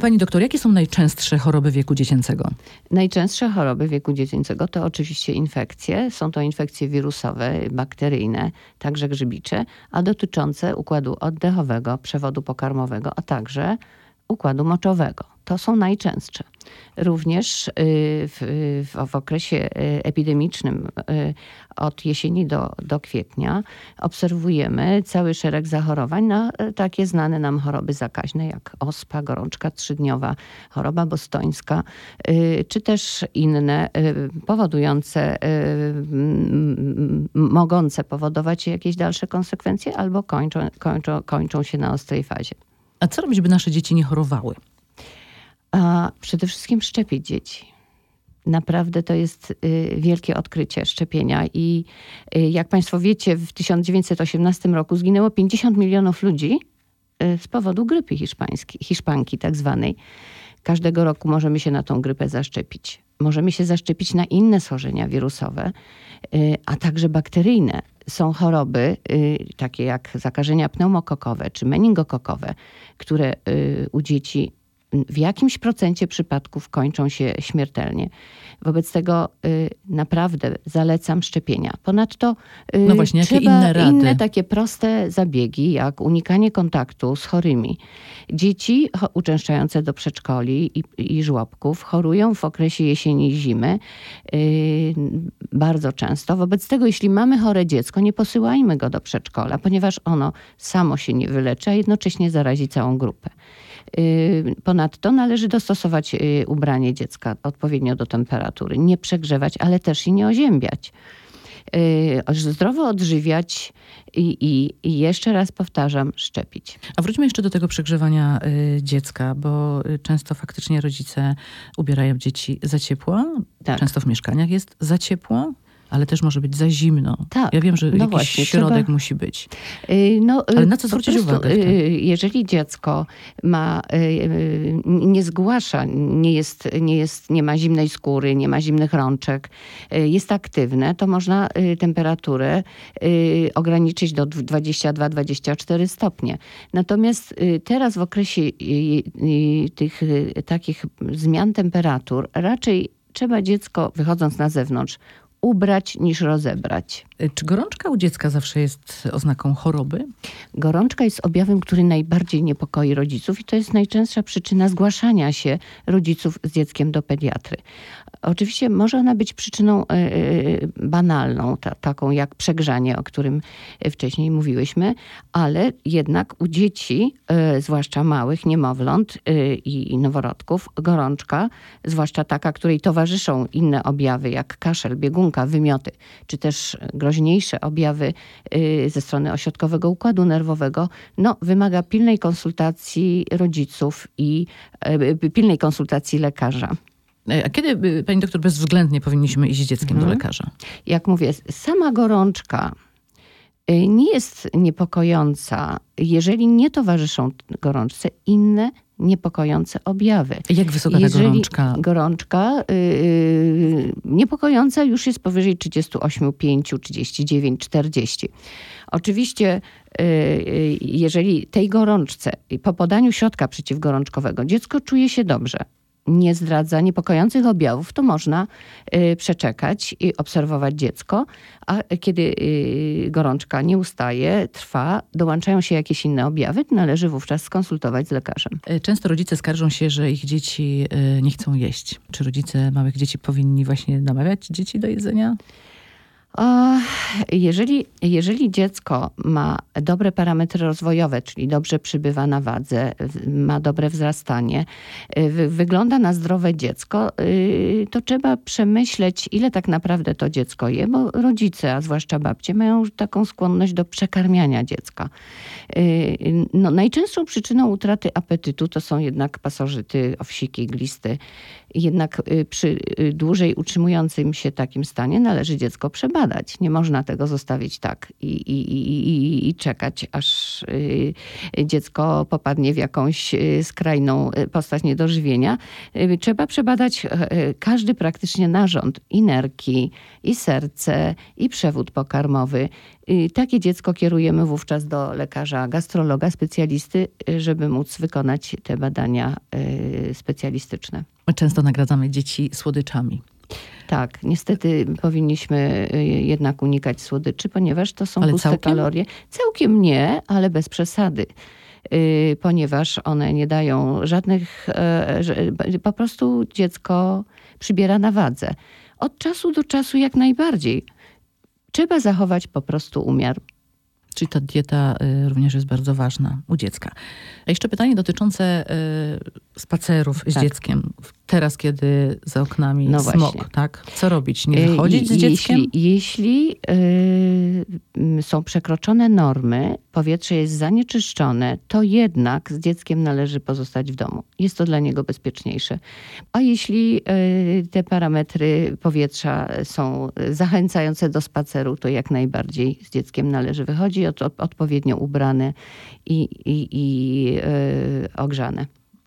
Pani doktor, jakie są najczęstsze choroby wieku dziecięcego? Najczęstsze choroby wieku dziecięcego to oczywiście infekcje. Są to infekcje wirusowe, bakteryjne, także grzybicze, a dotyczące układu oddechowego, przewodu pokarmowego, a także układu moczowego. To są najczęstsze. Również y, w, w, w, okresie y, epidemicznym y, od jesieni do, do kwietnia obserwujemy cały szereg zachorowań na takie znane nam choroby zakaźne jak ospa, gorączka trzydniowa, choroba bostońska, czy też inne powodujące, mogące powodować jakieś dalsze konsekwencje albo kończą, kończą, kończą się na ostrej fazie. A co robić, by nasze dzieci nie chorowały? A przede wszystkim szczepić dzieci. Naprawdę to jest y, wielkie odkrycie szczepienia. I y, jak Państwo wiecie, w 1918 roku zginęło 50 milionów ludzi y, z powodu grypy hiszpańskiej, hiszpanki tak zwanej. Każdego roku możemy się na tą grypę zaszczepić. Możemy się zaszczepić na inne schorzenia wirusowe, a także bakteryjne. Są choroby, takie jak zakażenia pneumokokowe czy meningokokowe, które u dzieci w jakimś procencie przypadków kończą się śmiertelnie. Wobec tego y, naprawdę zalecam szczepienia. Ponadto y, no właśnie, jakie inne, rady? inne takie proste zabiegi, jak unikanie kontaktu z chorymi. Dzieci uczęszczające do przedszkoli i, i żłobków chorują w okresie jesieni i zimy y, bardzo często. Wobec tego, jeśli mamy chore dziecko, nie posyłajmy go do przedszkola, ponieważ ono samo się nie wyleczy, a jednocześnie zarazi całą grupę. Y, ponadto należy dostosować y, ubranie dziecka odpowiednio do temperatury. Nie przegrzewać, ale też i nie oziębiać. Y, zdrowo odżywiać i, i, i, jeszcze raz powtarzam, szczepić. A wróćmy jeszcze do tego przegrzewania dziecka, bo często faktycznie rodzice ubierają dzieci za ciepło. Tak. Często w mieszkaniach jest za ciepło ale też może być za zimno. Tak. Ja wiem, że no jakiś właśnie, środek trzeba... musi być. Y, no, y, ale na co zwrócić prostu, uwagę? Y, jeżeli dziecko ma, nie zgłasza, nie, jest, nie, jest, nie ma zimnej skóry, nie ma zimnych rączek, jest aktywne, to można temperaturę ograniczyć do 22-24 stopnie. Natomiast teraz w okresie tych takich zmian temperatur raczej trzeba dziecko, wychodząc na zewnątrz, ubrać niż rozebrać. Czy gorączka u dziecka zawsze jest oznaką choroby? Gorączka jest objawem, który najbardziej niepokoi rodziców i to jest najczęstsza przyczyna zgłaszania się rodziców z dzieckiem do pediatry. Oczywiście może ona być przyczyną e, e, banalną, ta, taką jak przegrzanie, o którym wcześniej mówiłyśmy, ale jednak u dzieci, e, zwłaszcza małych, niemowląt i noworodków, gorączka, zwłaszcza taka, której towarzyszą inne objawy jak kaszel, biegunka, wymioty, czy też groźniejsze objawy ze strony ośrodkowego układu nerwowego, no, wymaga pilnej konsultacji rodziców i pilnej konsultacji lekarza. E, a kiedy, y, pani doktor, bezwzględnie powinniśmy iść z dzieckiem mhm. do lekarza? Jak mówię, sama gorączka y, nie jest niepokojąca, jeżeli nie towarzyszą gorączce inne niepokojące objawy. Jak wysoka ta gorączka? Gorączka yy, niepokojąca już jest powyżej 38, 5, 39, 40. Oczywiście, jeżeli tej gorączce po podaniu środka przeciwgorączkowego dziecko czuje się dobrze, nie zdradza niepokojących objawów, to można y, przeczekać i obserwować dziecko, a kiedy y, gorączka nie ustaje, trwa, dołączają się jakieś inne objawy, należy wówczas skonsultować z lekarzem. Y, często rodzice skarżą się, że ich dzieci nie chcą jeść. Czy rodzice małych dzieci powinni właśnie namawiać dzieci do jedzenia? Jeżeli, jeżeli dziecko ma dobre parametry rozwojowe, czyli dobrze przybywa na wadze, ma dobre wzrastanie, y, wygląda na zdrowe dziecko, y, to trzeba przemyśleć, ile tak naprawdę to dziecko je, bo rodzice, a zwłaszcza babcie, mają taką skłonność do przekarmiania dziecka. Y, no, najczęstszą przyczyną utraty apetytu to są jednak pasożyty, owsiki, glisty. Jednak przy dłużej utrzymującym się takim stanie należy dziecko przebadać przebadać. Nie można tego zostawić tak i, i, i, i czekać, aż y, dziecko popadnie w jakąś y, skrajną y, postać niedożywienia. Trzeba przebadać każdy praktycznie narząd, i nerki, i serce, i przewód pokarmowy. Takie dziecko kierujemy wówczas do lekarza gastrologa, specjalisty, żeby móc wykonać te badania specjalistyczne. My często nagradzamy dzieci słodyczami. Tak, niestety powinniśmy y, jednak unikać słodyczy, ponieważ to są ale puste całkiem? kalorie. Całkiem nie, ale bez przesady y, ponieważ one nie dają żadnych, y, po prostu dziecko przybiera na wadze. Od czasu do czasu jak najbardziej. Trzeba zachować po prostu umiar. Czyli ta dieta y, również jest bardzo ważna u dziecka. A jeszcze pytanie dotyczące spacerów z tak. dzieckiem. Teraz, kiedy za oknami no smog, tak? Co robić? Nie y, wychodzić z dzieckiem? Jeśli, jeśli yy, są przekroczone normy, powietrze jest zanieczyszczone, to jednak z dzieckiem należy pozostać w domu. Jest to dla niego bezpieczniejsze. A jeśli yy, te parametry powietrza są zachęcające do spaceru, to jak najbardziej z dzieckiem należy wychodzić od, odpowiednio ubrane i, i, i yy, ogrzane.